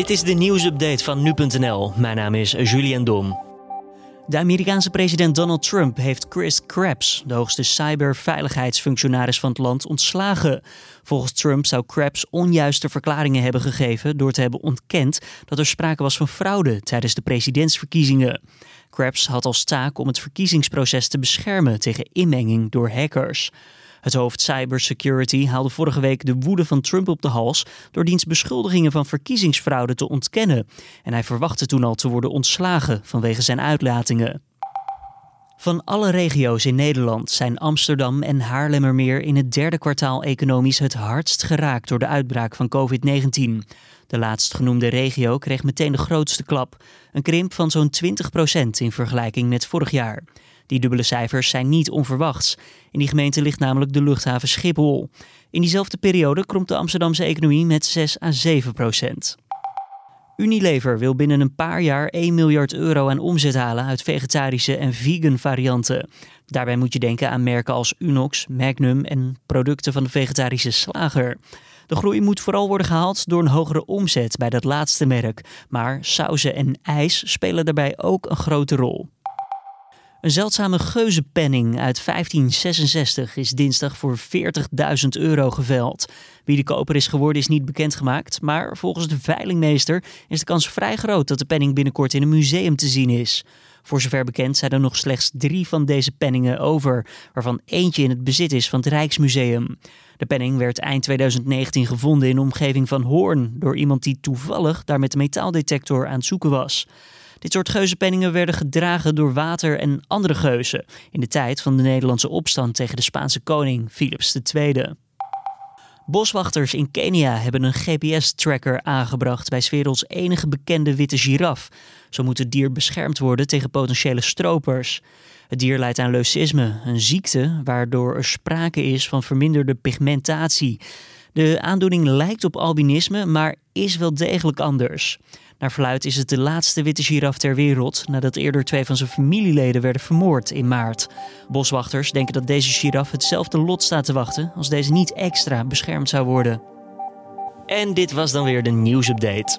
Dit is de nieuwsupdate van nu.nl. Mijn naam is Julian Dom. De Amerikaanse president Donald Trump heeft Chris Krebs, de hoogste cyberveiligheidsfunctionaris van het land, ontslagen. Volgens Trump zou Krebs onjuiste verklaringen hebben gegeven door te hebben ontkend dat er sprake was van fraude tijdens de presidentsverkiezingen. Krebs had als taak om het verkiezingsproces te beschermen tegen inmenging door hackers. Het hoofd cybersecurity haalde vorige week de woede van Trump op de hals door diens beschuldigingen van verkiezingsfraude te ontkennen. En hij verwachtte toen al te worden ontslagen vanwege zijn uitlatingen. Van alle regio's in Nederland zijn Amsterdam en Haarlemmermeer in het derde kwartaal economisch het hardst geraakt door de uitbraak van COVID-19. De laatstgenoemde regio kreeg meteen de grootste klap, een krimp van zo'n 20% in vergelijking met vorig jaar. Die dubbele cijfers zijn niet onverwachts. In die gemeente ligt namelijk de luchthaven Schiphol. In diezelfde periode kromp de Amsterdamse economie met 6 à 7 procent. Unilever wil binnen een paar jaar 1 miljard euro aan omzet halen uit vegetarische en vegan varianten. Daarbij moet je denken aan merken als Unox, Magnum en producten van de vegetarische slager. De groei moet vooral worden gehaald door een hogere omzet bij dat laatste merk. Maar sauzen en ijs spelen daarbij ook een grote rol. Een zeldzame geuzenpenning uit 1566 is dinsdag voor 40.000 euro geveld. Wie de koper is geworden is niet bekendgemaakt, maar volgens de veilingmeester is de kans vrij groot dat de penning binnenkort in een museum te zien is. Voor zover bekend zijn er nog slechts drie van deze penningen over, waarvan eentje in het bezit is van het Rijksmuseum. De penning werd eind 2019 gevonden in de omgeving van Hoorn door iemand die toevallig daar met de metaaldetector aan het zoeken was. Dit soort geuzenpenningen werden gedragen door water en andere geuzen in de tijd van de Nederlandse opstand tegen de Spaanse koning Philips II. Boswachters in Kenia hebben een GPS-tracker aangebracht bij 's werelds enige bekende witte giraf. Zo moet het dier beschermd worden tegen potentiële stropers. Het dier leidt aan leucisme, een ziekte waardoor er sprake is van verminderde pigmentatie. De aandoening lijkt op albinisme, maar is wel degelijk anders. Naar verluid is het de laatste witte giraf ter wereld nadat eerder twee van zijn familieleden werden vermoord in maart. Boswachters denken dat deze giraf hetzelfde lot staat te wachten als deze niet extra beschermd zou worden. En dit was dan weer de nieuwsupdate.